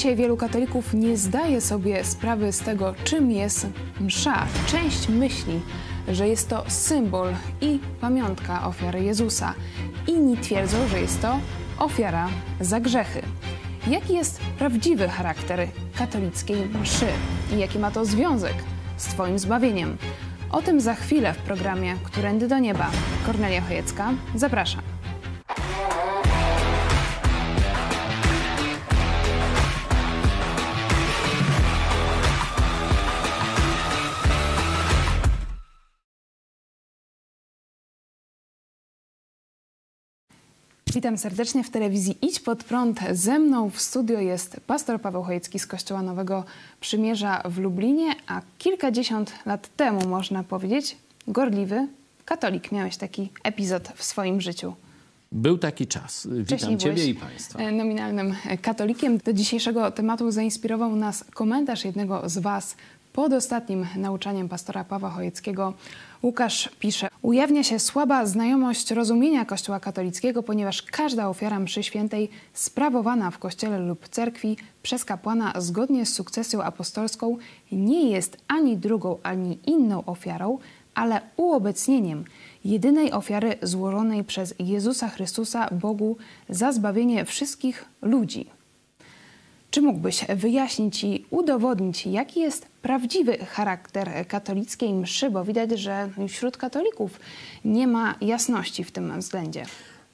Dzisiaj wielu katolików nie zdaje sobie sprawy z tego, czym jest msza. Część myśli, że jest to symbol i pamiątka ofiary Jezusa. Inni twierdzą, że jest to ofiara za grzechy. Jaki jest prawdziwy charakter katolickiej mszy i jaki ma to związek z Twoim zbawieniem? O tym za chwilę w programie Którędy do Nieba. Kornelia Chojecka, zapraszam. Witam serdecznie w telewizji Idź Pod Prąd. Ze mną w studio jest pastor Paweł Chojecki z Kościoła Nowego Przymierza w Lublinie, a kilkadziesiąt lat temu, można powiedzieć, gorliwy katolik. Miałeś taki epizod w swoim życiu. Był taki czas. Witam Wcześniej Ciebie byłeś i Państwa. e, nominalnym katolikiem. Do dzisiejszego tematu zainspirował nas komentarz jednego z Was pod ostatnim nauczaniem pastora Pawła Chojeckiego. Łukasz pisze: Ujawnia się słaba znajomość rozumienia Kościoła katolickiego, ponieważ każda ofiara mszy świętej sprawowana w kościele lub cerkwi przez kapłana zgodnie z sukcesją apostolską nie jest ani drugą, ani inną ofiarą, ale uobecnieniem jedynej ofiary złożonej przez Jezusa Chrystusa Bogu za zbawienie wszystkich ludzi. Czy mógłbyś wyjaśnić i udowodnić, jaki jest prawdziwy charakter katolickiej mszy? Bo widać, że wśród katolików nie ma jasności w tym względzie.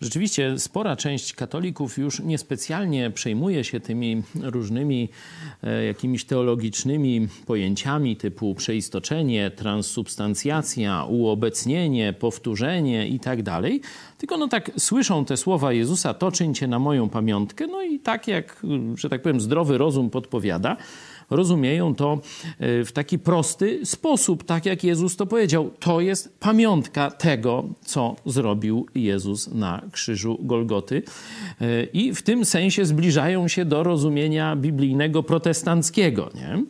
Rzeczywiście spora część katolików już niespecjalnie przejmuje się tymi różnymi e, jakimiś teologicznymi pojęciami typu przeistoczenie, transsubstancjacja, uobecnienie, powtórzenie i tak dalej. Tylko no tak słyszą te słowa Jezusa, to czyńcie na moją pamiątkę, no i tak jak, że tak powiem, zdrowy rozum podpowiada, rozumieją to e, w taki prosty sposób, tak jak Jezus to powiedział. To jest pamiątka tego, co zrobił Jezus na krzyżu Golgoty. E, I w tym sensie zbliżają się do rozumienia biblijnego protestanckiego. Nie?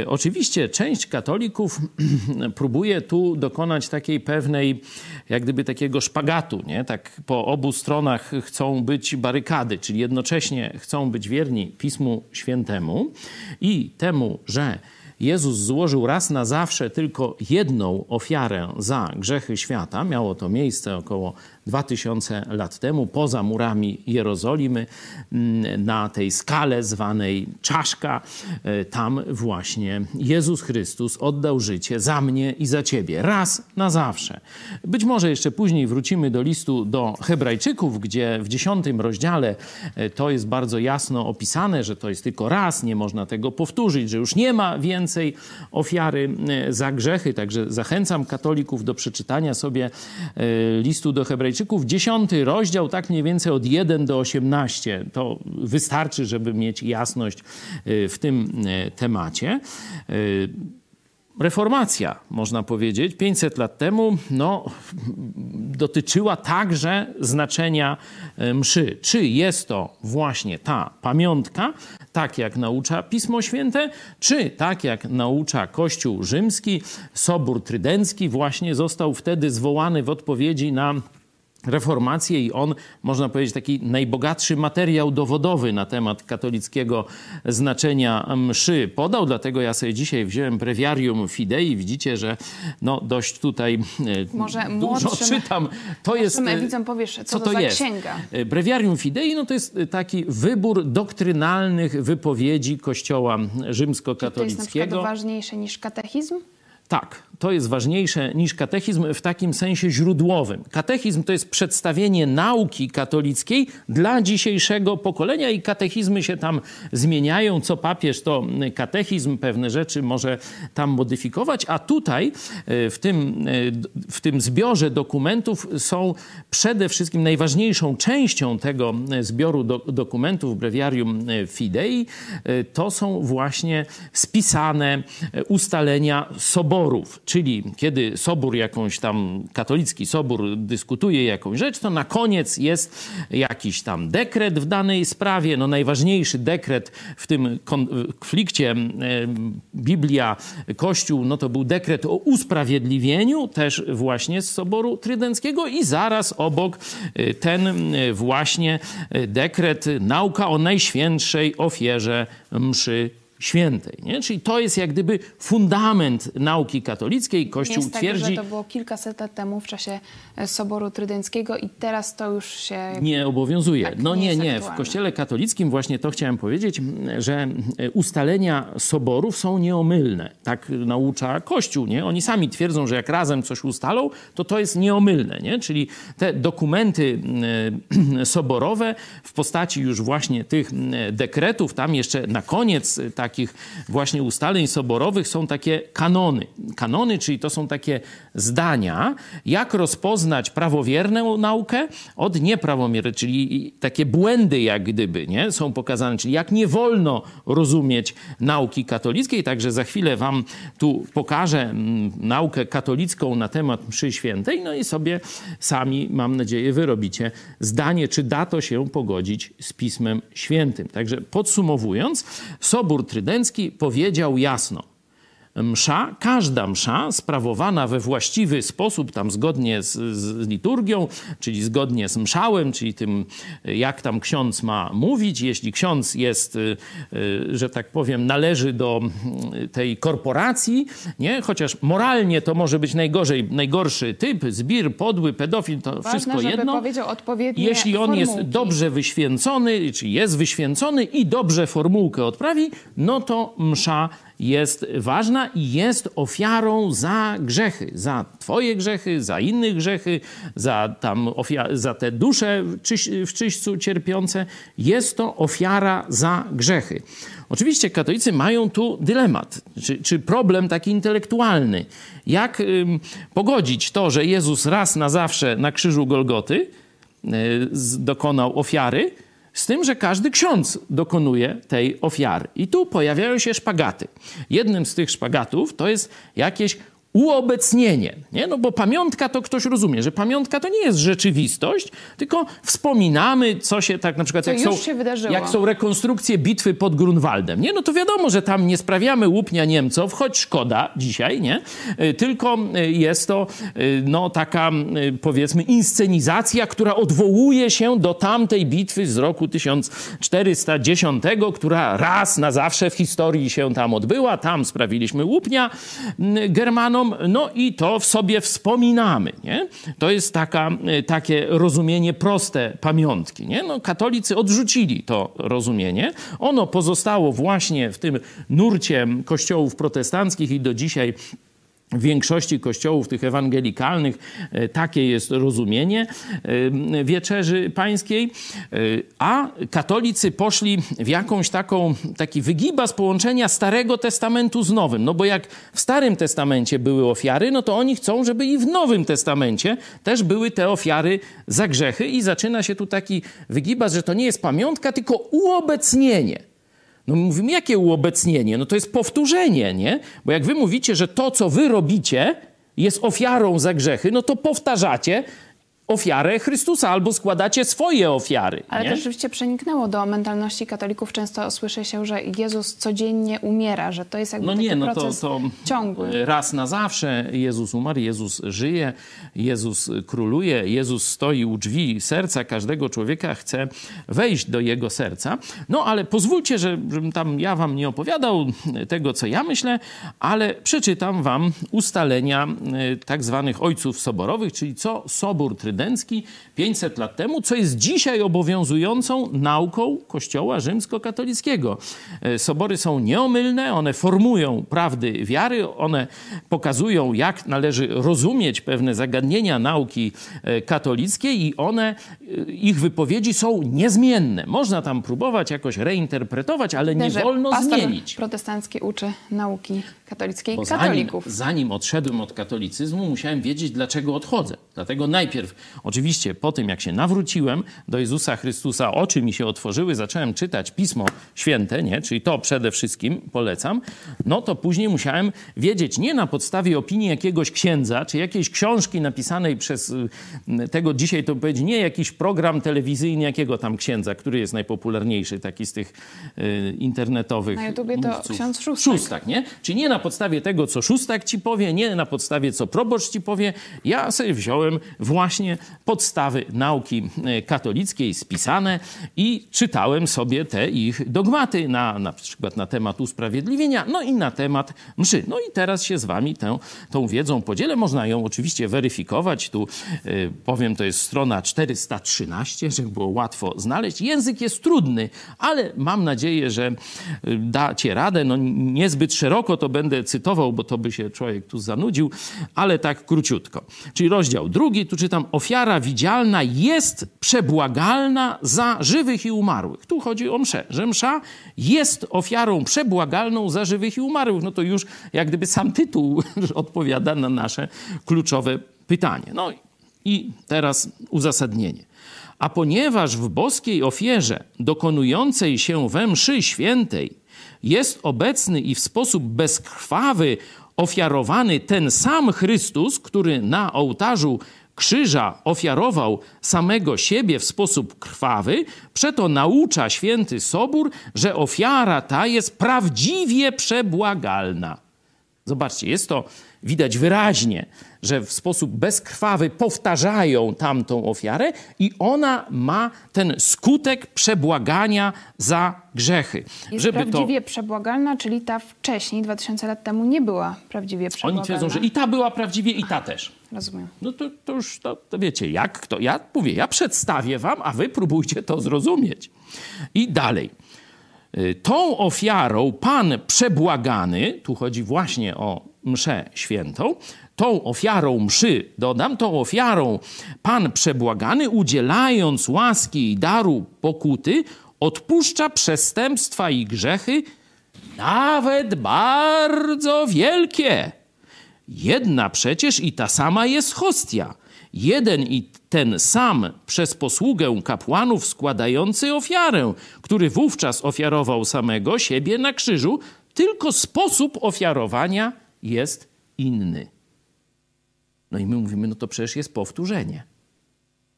E, oczywiście część katolików próbuje tu dokonać takiej pewnej, jak gdyby takiego szpagatu. Nie? Tak po obu stronach chcą być barykady, czyli jednocześnie chcą być wierni Pismu Świętemu i temu, że Jezus złożył raz na zawsze tylko jedną ofiarę za grzechy świata. Miało to miejsce około 2000 lat temu, poza murami Jerozolimy, mm, na tej skale zwanej Czaszka. E, tam właśnie Jezus Chrystus oddał życie za mnie i za ciebie, raz na zawsze. Być może jeszcze później wrócimy do listu do Hebrajczyków, gdzie w dziesiątym rozdziale e, to jest bardzo jasno opisane, że to jest tylko raz, nie można tego powtórzyć, że już nie ma więcej ofiary e, za grzechy. Także zachęcam katolików do przeczytania sobie listu do Hebrajczyków Hebrajczyków, 10 rozdział, tak mniej więcej od 1 do 18. To wystarczy, żeby mieć jasność y, w tym y, temacie. Y, reformacja, można powiedzieć, 500 lat temu, no, dotyczyła także znaczenia mszy. Czy jest to właśnie ta pamiątka, tak jak naucza Pismo Święte, czy tak jak naucza Kościół Rzymski, Sobór Trydencki właśnie został wtedy zwołany w odpowiedzi na reformację i on, można powiedzieć, taki najbogatszy materiał dowodowy na temat katolickiego znaczenia mszy podał. Dlatego ja sobie dzisiaj wziąłem breviarium Fidei. Widzicie, że no dość tutaj e, Może dużo młodszym, czytam. To jest, My widzom powiesz, co, co to, to jest. księga. E, breviarium Fidei no to jest taki wybór doktrynalnych wypowiedzi Kościoła To jest na przykład rzymskokatolickiego. ważniejsze niż katechizm? Tak, to jest ważniejsze niż katechizm w takim sensie źródłowym. Katechizm to jest przedstawienie nauki katolickiej dla dzisiejszego pokolenia i katechizmy się tam zmieniają. Co papież to katechizm, pewne rzeczy może tam modyfikować, a tutaj e, w tym, e, w tym zbiorze dokumentów są przede wszystkim najważniejszą częścią tego zbioru do, dokumentów Breviarium Fidei to są właśnie spisane ustalenia soborów, czyli kiedy sobór jakąś tam, katolicki sobór dyskutuje jakąś rzecz, to na koniec jest jakiś tam dekret w danej sprawie. No najważniejszy dekret w tym konflikcie Biblia, Kościół, no to był dekret o usprawiedliwieniu, też właśnie z Soboru Trydenckiego i zaraz obok e, ten e, właśnie dekret nauka o najświętszej ofierze mszy świętej. Nie? Czyli to jest jak gdyby fundament nauki katolickiej. Kościół jest twierdzi... Tak, że to było kilkaset lat temu w czasie e, Soboru Trydenckiego i teraz to już się... Nie obowiązuje. Tak, no nie nie, nie. W. Kościele katolickim właśnie to chciałem powiedzieć, że e, ustalenia soborów są nieomylne. Tak naucza Kościół, nie? Oni sami twierdzą, że jak razem coś ustalą, to to jest nieomylne, nie? Czyli te dokumenty e, soborowe w postaci już właśnie tych dekretów, tam jeszcze na koniec e, takich właśnie ustaleń soborowych są takie kanony. Kanony, czyli to są takie zdania, jak rozpoznać prawowierną naukę od nieprawomiernej, czyli takie błędy jak gdyby, nie? Są pokazane, czyli jak nie wolno rozumieć nauki katolickiej. Także za chwilę wam tu pokażę mm, naukę katolicką na temat mszy świętej, no i sobie sami, mam nadzieję, wyrobicie zdanie, czy da to się pogodzić z Pismem Świętym. Także podsumowując, Sobór Trydencki powiedział jasno, msza, każda msza sprawowana we właściwy sposób, tam zgodnie z, z liturgią, czyli zgodnie z mszałem, czyli tym, jak tam ksiądz ma mówić. Jeśli ksiądz jest, y, y, że tak powiem, należy do y, tej korporacji, nie? chociaż moralnie to może być najgorzej, najgorszy typ, zbir, podły, pedofil, to Ważne, wszystko jedno. Jeśli on jest formułki. dobrze wyświęcony, czy jest wyświęcony i dobrze formułkę odprawi, no to msza jest ważna i jest ofiarą za grzechy, za twoje grzechy, za innych grzechy, za, tam za te dusze w, czyś, czyśćcu cierpiące. Jest to ofiara za grzechy. Oczywiście katolicy mają tu dylemat, czy, czy problem taki intelektualny. Jak pogodzić to, że Jezus raz na zawsze na krzyżu Golgoty y, dokonał ofiary, z tym, że każdy ksiądz dokonuje tej ofiary. I tu pojawiają się szpagaty. Jednym z tych szpagatów to jest jakieś uobecnienie. Nie? No bo pamiątka to ktoś rozumie, że pamiątka to nie jest rzeczywistość, tylko wspominamy, co się tak na przykład... Co jak są. Jak są rekonstrukcje bitwy pod Grunwaldem. Nie? No to wiadomo, że tam nie sprawiamy łupnia Niemców, choć szkoda dzisiaj, nie? Y, Tylko y, jest to y, no, taka powiedzmy inscenizacja, która odwołuje się do tamtej bitwy z roku 1410, która raz na zawsze w historii się tam odbyła. Tam sprawiliśmy łupnia mm, No i to w sobie wspominamy. Nie? To jest taka, y, takie rozumienie proste pamiątki. Nie? No, katolicy odrzucili to rozumienie. Ono pozostało właśnie w tym nurcie kościołów protestanckich i do dzisiaj w większości kościołów tych ewangelikalnych e, takie jest rozumienie e, wieczerzy pańskiej, E, a katolicy poszli w jakąś taką, taki wygibas połączenia Starego Testamentu z Nowym. No bo jak w Starym Testamencie były ofiary, no to oni chcą, żeby i w Nowym Testamencie też były te ofiary za grzechy i zaczyna się tu taki wygibas, że to nie jest pamiątka, tylko uobecnienie. No mówimy, jakie uobecnienie? No to jest powtórzenie, nie? Bo jak wy mówicie, że to, co wy robicie, jest ofiarą za grzechy, no to powtarzacie ofiarę Chrystusa albo składacie swoje ofiary. Ale nie? to rzeczywiście przeniknęło do mentalności katolików. Często słyszy się, że Jezus codziennie umiera, że to jest jakby No taki nie, no to, proces to ciągły. raz na zawsze Jezus umarł, Jezus żyje, Jezus króluje, Jezus stoi u drzwi serca każdego człowieka, chce wejść do jego serca. No ale pozwólcie, że, żebym tam ja wam nie opowiadał tego, co ja myślę, ale przeczytam wam ustalenia e, tak zwanych ojców soborowych, czyli co Sobór Trydencki 500 lat temu, co jest dzisiaj obowiązującą nauką Kościoła rzymskokatolickiego. E, Sobory są nieomylne, one formują prawdy wiary, one pokazują, jak należy rozumieć pewne zagadnienia nauki e, katolickiej i one, e, ich wypowiedzi są niezmienne. Można tam próbować jakoś reinterpretować, ale nie Że wolno zmienić. protestancki uczy nauki katolickiej. Bo katolików. Zanim, zanim odszedłem od katolicyzmu, musiałem wiedzieć, dlaczego odchodzę. Dlatego najpierw, oczywiście po tym, jak się nawróciłem do Jezusa Chrystusa, oczy mi się otworzyły, zacząłem czytać Pismo Święte, nie? czyli to przede wszystkim polecam, no to później musiałem wiedzieć, nie na podstawie opinii jakiegoś księdza, czy jakiejś książki napisanej przez y, tego dzisiaj to powiedzieć, nie jakiś program telewizyjny jakiego tam księdza, który jest najpopularniejszy, taki z tych y, internetowych Na YouTubie to mówców. ksiądz Szóstak. Szóstak, nie? Czyli nie na podstawie tego, co szóstak ci powie, nie na podstawie, co proboszcz ci powie. Ja sobie wziąłem właśnie podstawy nauki e, katolickiej spisane i czytałem sobie te ich dogmaty na, na przykład na temat usprawiedliwienia, no i na temat mszy. No i teraz się z wami tę, tą wiedzą podzielę. Można ją oczywiście weryfikować. Tu e, powiem, to jest strona 413, żeby było łatwo znaleźć. Język jest trudny, ale mam nadzieję, że e, dacie radę. No niezbyt szeroko to będę cytował, bo to by się człowiek tu zanudził, ale tak króciutko. Czyli rozdział drugi, tu czytam, ofiara widzialna jest przebłagalna za żywych i umarłych. Tu chodzi o mszę, że msza jest ofiarą przebłagalną za żywych i umarłych. No to już jak gdyby sam tytuł odpowiada na nasze kluczowe pytanie. No i teraz uzasadnienie. A ponieważ w boskiej ofierze dokonującej się we mszy świętej jest obecny i w sposób bezkrwawy ofiarowany ten sam Chrystus, który na ołtarzu krzyża ofiarował samego siebie w sposób krwawy, przeto naucza święty Sobór, że ofiara ta jest prawdziwie przebłagalna. Zobaczcie, jest to widać wyraźnie, że w sposób bezkrwawy powtarzają tamtą ofiarę i ona ma ten skutek przebłagania za grzechy. Jest Żeby to prawdziwie przebłagalna, czyli ta wcześniej, 2000 lat temu, nie była prawdziwie przebłagalna. Oni twierdzą, że i ta była prawdziwie, i ta też. Rozumiem. No to, to już, to, to wiecie, jak kto. Ja mówię, ja przedstawię wam, a wy próbujcie to zrozumieć. I dalej. Y, Tą ofiarą Pan przebłagany, tu chodzi właśnie o mszę świętą, tą ofiarą mszy, dodam, tą ofiarą Pan przebłagany, udzielając łaski i daru pokuty, odpuszcza przestępstwa i grzechy, nawet bardzo wielkie. Jedna przecież i ta sama jest hostia. Jeden i ten sam przez posługę kapłanów składający ofiarę, który wówczas ofiarował samego siebie na krzyżu, tylko sposób ofiarowania jest inny. No i my mówimy, no to przecież jest powtórzenie.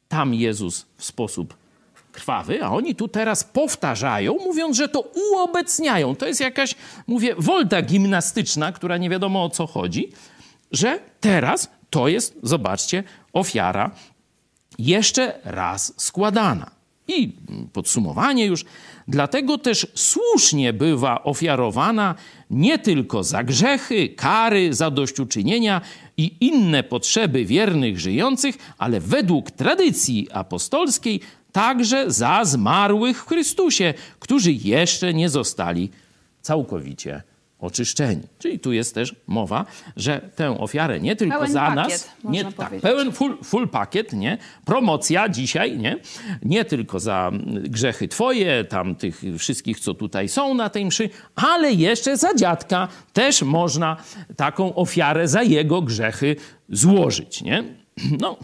Tam Jezus w sposób krwawy, a oni tu teraz powtarzają, mówiąc, że to uobecniają. To jest jakaś, mówię, wolta gimnastyczna, która nie wiadomo o co chodzi, że teraz to jest, zobaczcie, ofiara jeszcze raz składana. I podsumowanie już. Dlatego też słusznie bywa ofiarowana nie tylko za grzechy, kary, zadośćuczynienia i inne potrzeby wiernych żyjących, ale według tradycji apostolskiej także za zmarłych w Chrystusie, którzy jeszcze nie zostali całkowicie oczyszczeni. Czyli tu jest też mowa, że tę ofiarę nie tylko Pełen za pakiet, nas, nie, tak, powiedzieć. pełen full, full pakiet, nie? Promocja dzisiaj, nie? Nie tylko za grzechy twoje, tam tych wszystkich, co tutaj są na tej mszy, ale jeszcze za dziadka też można taką ofiarę za jego grzechy złożyć, nie? No,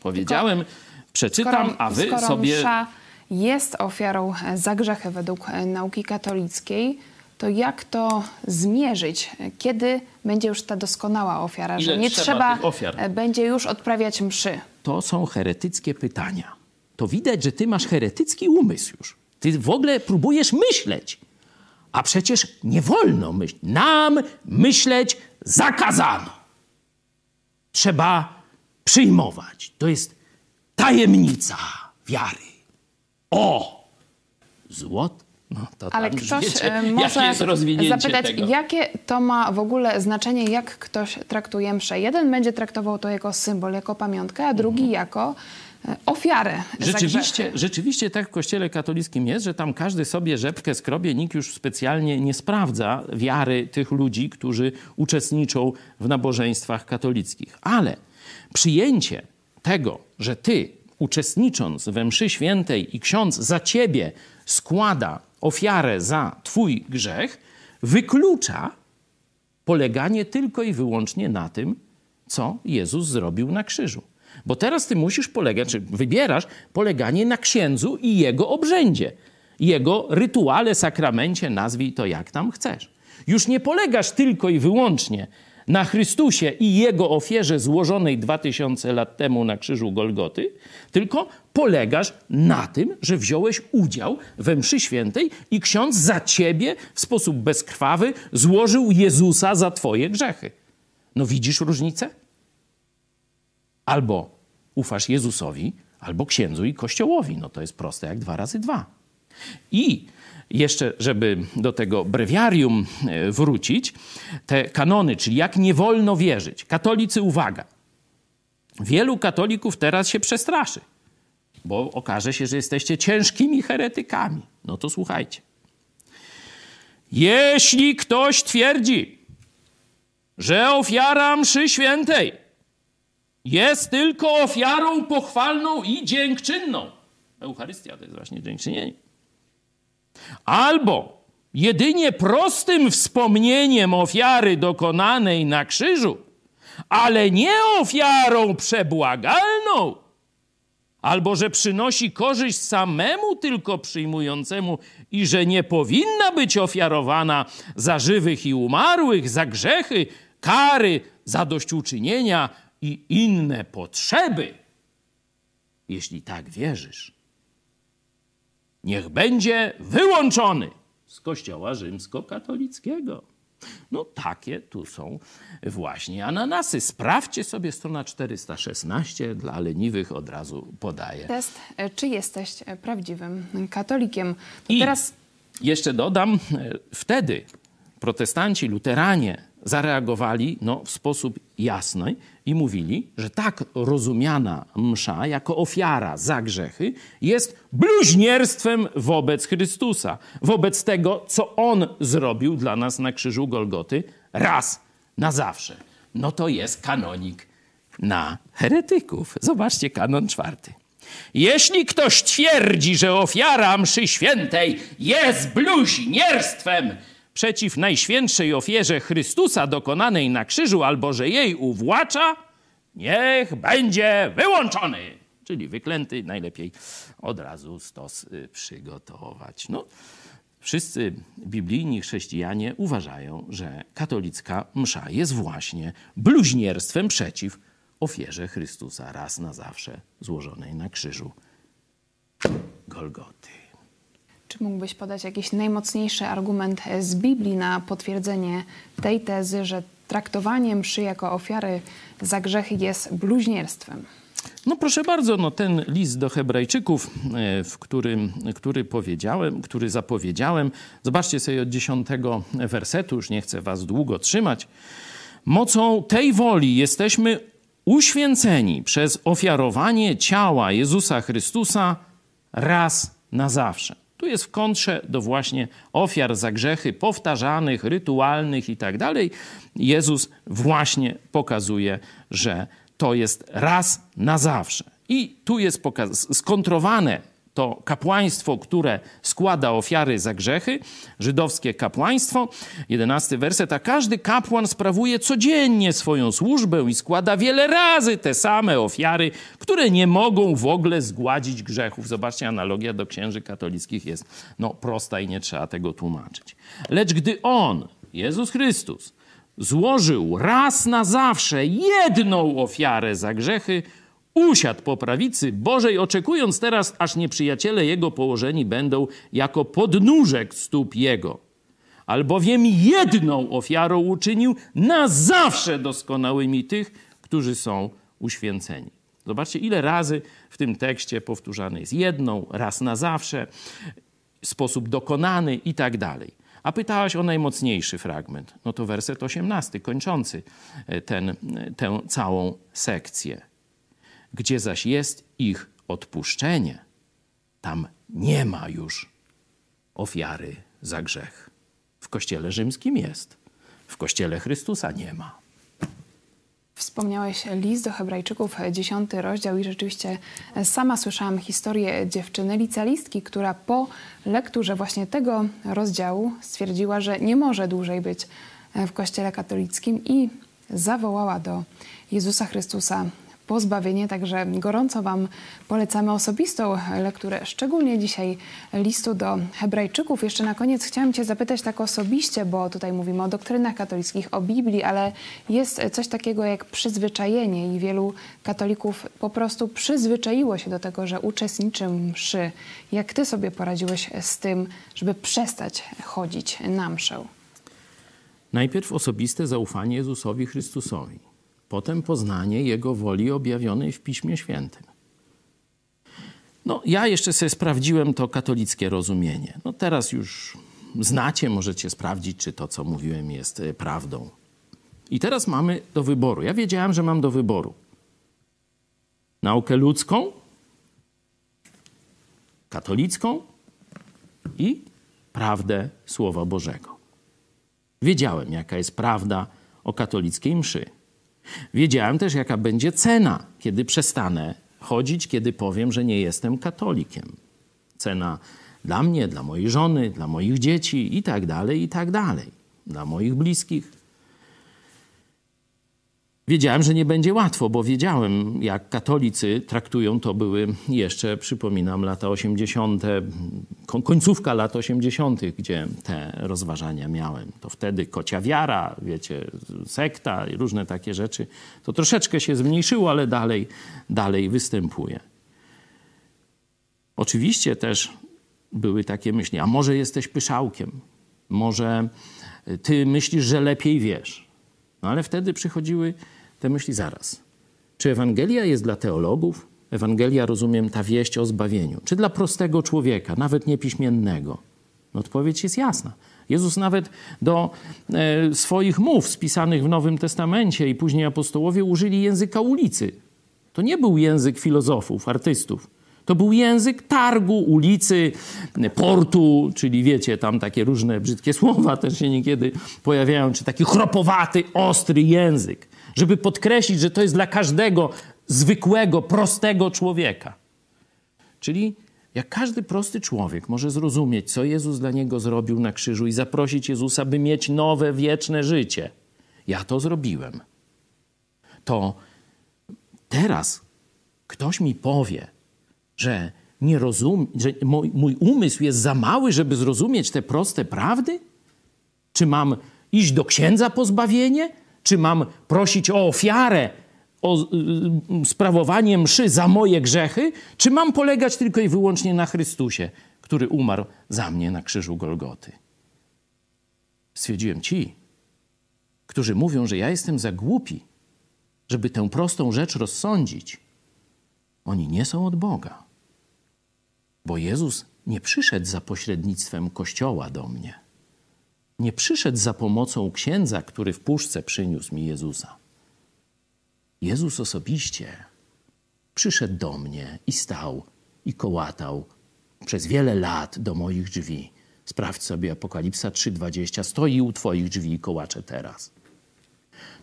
powiedziałem, przeczytam, Skoro, a wy sobie... msza jest ofiarą za grzechy według nauki katolickiej, to jak to zmierzyć? Kiedy będzie już ta doskonała ofiara, Ile że nie trzeba trzeba e, będzie już odprawiać mszy? to są heretyckie pytania. To widać, że ty masz heretycki umysł już. Ty w ogóle próbujesz myśleć. A przecież nie wolno myśleć. Nam myśleć zakazano. Trzeba przyjmować. To jest tajemnica wiary. O! Złot. No, Ale ktoś wiecie, e, może zapytać, tego. jakie to ma w ogóle znaczenie, jak ktoś traktuje mszę. Jeden będzie traktował to jako symbol, jako pamiątkę, a drugi jako e, ofiarę Rzeczywiście, rzeczywiście tak w kościele katolickim jest, że tam każdy sobie rzepkę skrobie, nikt już specjalnie nie sprawdza wiary tych ludzi, którzy uczestniczą w nabożeństwach katolickich. Ale przyjęcie tego, że ty uczestnicząc we mszy świętej i ksiądz za ciebie składa ofiarę za twój grzech, wyklucza poleganie tylko i wyłącznie na tym, co Jezus zrobił na krzyżu. Bo teraz ty musisz polegać, czy wybierasz poleganie na księdzu i jego obrzędzie, jego rytuale, sakramencie, nazwij to jak tam chcesz. Już nie polegasz tylko i wyłącznie na Chrystusie i Jego ofierze złożonej 2000 lat temu na krzyżu Golgoty, tylko polegasz na tym, że wziąłeś udział we mszy świętej i ksiądz za ciebie w sposób bezkrwawy złożył Jezusa za twoje grzechy. No widzisz różnicę? Albo ufasz Jezusowi, albo księdzu i kościołowi. No to jest proste jak dwa razy dwa. I jeszcze, żeby do tego brewiarium e, wrócić, te kanony, czyli jak nie wolno wierzyć. Katolicy, uwaga. Wielu katolików teraz się przestraszy, bo okaże się, że jesteście ciężkimi heretykami. No to słuchajcie. Jeśli ktoś twierdzi, że ofiara mszy świętej jest tylko ofiarą pochwalną i dziękczynną, Eucharystia to jest właśnie dziękczynienie, albo jedynie prostym wspomnieniem ofiary dokonanej na krzyżu, ale nie ofiarą przebłagalną, albo że przynosi korzyść samemu tylko przyjmującemu i że nie powinna być ofiarowana za żywych i umarłych, za grzechy, kary, zadośćuczynienia i inne potrzeby. Jeśli tak wierzysz, niech będzie wyłączony z Kościoła rzymskokatolickiego. No takie tu są właśnie ananasy. Sprawdźcie sobie strona 416, dla leniwych od razu podaję. Test, e, czy jesteś e, prawdziwym katolikiem. To I teraz jeszcze dodam, e, wtedy protestanci, luteranie zareagowali no, w sposób jasny i mówili, że tak rozumiana msza jako ofiara za grzechy jest bluźnierstwem wobec Chrystusa, wobec tego, co On zrobił dla nas na krzyżu Golgoty raz na zawsze. No to jest kanonik na heretyków. Zobaczcie kanon czwarty. Jeśli ktoś twierdzi, że ofiara mszy świętej jest bluźnierstwem przeciw najświętszej ofierze Chrystusa dokonanej na krzyżu, albo że jej uwłacza, niech będzie wyłączony. Czyli wyklęty, najlepiej od razu stos y, przygotować. No, wszyscy biblijni chrześcijanie uważają, że katolicka msza jest właśnie bluźnierstwem przeciw ofierze Chrystusa raz na zawsze złożonej na krzyżu Golgoty. Czy mógłbyś podać jakiś najmocniejszy argument z Biblii na potwierdzenie tej tezy, że traktowanie mszy jako ofiary za grzechy jest bluźnierstwem? No proszę bardzo, no ten list do Hebrajczyków, e, w którym, który powiedziałem, który zapowiedziałem, zobaczcie sobie od dziesiątego wersetu, już nie chcę was długo trzymać. Mocą tej woli jesteśmy uświęceni przez ofiarowanie ciała Jezusa Chrystusa raz na zawsze. Tu jest w kontrze do właśnie ofiar za grzechy powtarzanych, rytualnych i tak dalej. Jezus właśnie pokazuje, że to jest raz na zawsze. I tu jest skontrowane to kapłaństwo, które składa ofiary za grzechy, żydowskie kapłaństwo. Jedenasty werset. A każdy kapłan sprawuje codziennie swoją służbę i składa wiele razy te same ofiary, które nie mogą w ogóle zgładzić grzechów. Zobaczcie, analogia do księży katolickich jest no, prosta i nie trzeba tego tłumaczyć. Lecz gdy on, Jezus Chrystus, złożył raz na zawsze jedną ofiarę za grzechy, usiadł po prawicy Bożej, oczekując teraz, aż nieprzyjaciele jego położeni będą jako podnóżek stóp jego. Albowiem jedną ofiarą uczynił na zawsze doskonałymi tych, którzy są uświęceni. Zobaczcie, ile razy w tym tekście powtórzane jest jedną, raz na zawsze, sposób dokonany i tak dalej. A pytałaś o najmocniejszy fragment. No to werset 18, kończący ten, tę całą sekcję. Gdzie zaś jest ich odpuszczenie, tam nie ma już ofiary za grzech. W Kościele Rzymskim jest, w Kościele Chrystusa nie ma. Wspomniałeś list do Hebrajczyków, dziesiąty rozdział, i rzeczywiście sama słyszałam historię dziewczyny licealistki, która po lekturze właśnie tego rozdziału stwierdziła, że nie może dłużej być w Kościele katolickim i zawołała do Jezusa Chrystusa pozbawienie. Także gorąco Wam polecamy osobistą lekturę, szczególnie dzisiaj listu do Hebrajczyków. Jeszcze na koniec chciałam Cię zapytać tak osobiście, bo tutaj mówimy o doktrynach katolickich, o Biblii, ale jest coś takiego jak przyzwyczajenie i wielu katolików po prostu przyzwyczaiło się do tego, że uczestniczy mszy. Jak Ty sobie poradziłeś z tym, żeby przestać chodzić na mszę? Najpierw osobiste zaufanie Jezusowi Chrystusowi potem poznanie Jego woli objawionej w Piśmie Świętym. No, ja jeszcze sobie sprawdziłem to katolickie rozumienie. No, teraz już znacie, możecie sprawdzić, czy to, co mówiłem, jest e, prawdą. I teraz mamy do wyboru. Ja wiedziałem, że mam do wyboru naukę ludzką, katolicką i prawdę Słowa Bożego. Wiedziałem, jaka jest prawda o katolickiej mszy. Wiedziałem też, jaka będzie cena, kiedy przestanę chodzić, kiedy powiem, że nie jestem katolikiem. Cena dla mnie, dla mojej żony, dla moich dzieci i tak dalej, i tak dalej, dla moich bliskich. Wiedziałem, że nie będzie łatwo, bo wiedziałem, jak katolicy traktują to były jeszcze, przypominam, lata 80., końcówka lat 80., gdzie te rozważania miałem. To wtedy kocia wiara, wiecie, sekta i różne takie rzeczy. To troszeczkę się zmniejszyło, ale dalej, dalej występuje. Oczywiście też były takie myśli, a może jesteś pyszałkiem, może ty myślisz, że lepiej wiesz. No ale wtedy przychodziły te myśli zaraz. Czy Ewangelia jest dla teologów? Ewangelia, rozumiem, ta wieść o zbawieniu. Czy dla prostego człowieka, nawet niepiśmiennego? No odpowiedź jest jasna. Jezus nawet do e, swoich mów spisanych w Nowym Testamencie i później apostołowie użyli języka ulicy. To nie był język filozofów, artystów. To był język targu, ulicy, portu, czyli wiecie, tam takie różne brzydkie słowa też się niekiedy pojawiają, czy taki chropowaty, ostry język żeby podkreślić, że to jest dla każdego zwykłego, prostego człowieka. Czyli jak każdy prosty człowiek może zrozumieć, co Jezus dla niego zrobił na krzyżu i zaprosić Jezusa, by mieć nowe, wieczne życie. Ja to zrobiłem. To teraz ktoś mi powie, że nie rozum, że mój, mój umysł jest za mały, żeby zrozumieć te proste prawdy? Czy mam iść do księdza po zbawienie? Czy mam prosić o ofiarę, o y, y, sprawowanie mszy za moje grzechy, czy mam polegać tylko i wyłącznie na Chrystusie, który umarł za mnie na krzyżu Golgoty? Stwierdziłem ci, którzy mówią, że ja jestem za głupi, żeby tę prostą rzecz rozsądzić, oni nie są od Boga. Bo Jezus nie przyszedł za pośrednictwem Kościoła do mnie nie przyszedł za pomocą księdza, który w puszce przyniósł mi Jezusa. Jezus osobiście przyszedł do mnie i stał i kołatał przez wiele lat do moich drzwi. Sprawdź sobie Apokalipsa 3:20, stoi u twoich drzwi i kołacze teraz.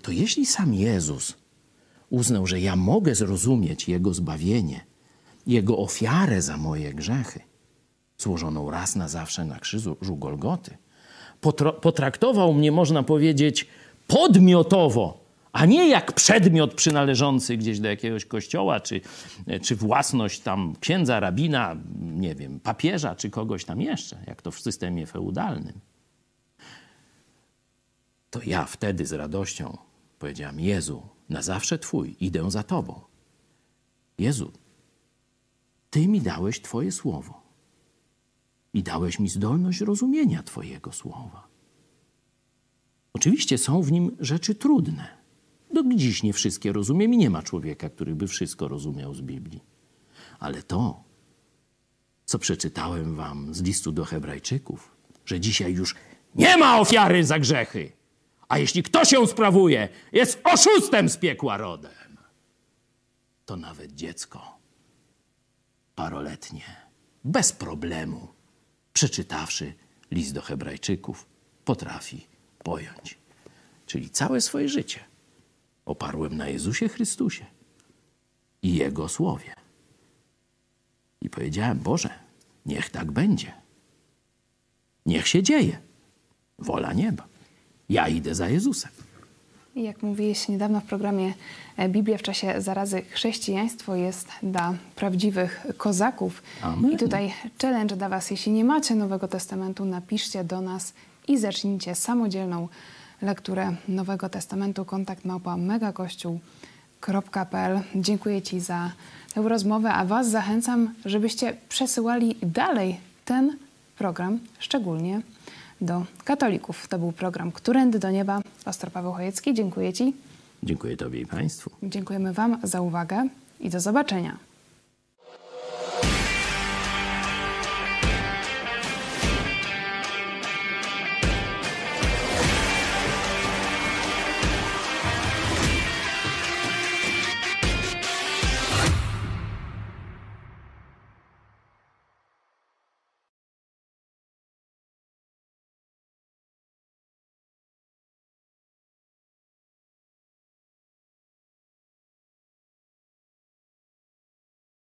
To jeśli sam Jezus uznał, że ja mogę zrozumieć Jego zbawienie, Jego ofiarę za moje grzechy, złożoną raz na zawsze na krzyżu Golgoty, potraktował mnie, można powiedzieć, podmiotowo, a nie jak przedmiot przynależący gdzieś do jakiegoś kościoła, czy, czy własność tam księdza, rabina, nie wiem, papieża, czy kogoś tam jeszcze, jak to w systemie feudalnym. To ja wtedy z radością powiedziałam: Jezu, na zawsze Twój, idę za Tobą. Jezu, Ty mi dałeś Twoje słowo i dałeś mi zdolność rozumienia Twojego słowa. Oczywiście są w nim rzeczy trudne. Do dziś nie wszystkie rozumiem i nie ma człowieka, który by wszystko rozumiał z Biblii. Ale to, co przeczytałem wam z listu do Hebrajczyków, że dzisiaj już nie ma ofiary za grzechy, a jeśli ktoś ją sprawuje, jest oszustem z piekła rodem, to nawet dziecko paroletnie bez problemu przeczytawszy list do Hebrajczyków, potrafi pojąć. Czyli całe swoje życie oparłem na Jezusie Chrystusie i Jego słowie. I powiedziałem: Boże, niech tak będzie. Niech się dzieje. Wola nieba. Ja idę za Jezusem. I jak mówiłeś niedawno w programie e, Biblia w czasie zarazy chrześcijaństwo jest dla prawdziwych kozaków. Amen. I tutaj challenge dla Was. Jeśli nie macie Nowego Testamentu, napiszcie do nas i zacznijcie samodzielną lekturę Nowego Testamentu. Kontakt małpa megakościół.pl Dziękuję Ci za tę rozmowę, a Was zachęcam, żebyście przesyłali dalej ten program, szczególnie do katolików. To był program Którędy do Nieba. Pastor Paweł Chojecki, dziękuję Ci. Dziękuję Tobie i Państwu. Dziękujemy Wam za uwagę i do zobaczenia.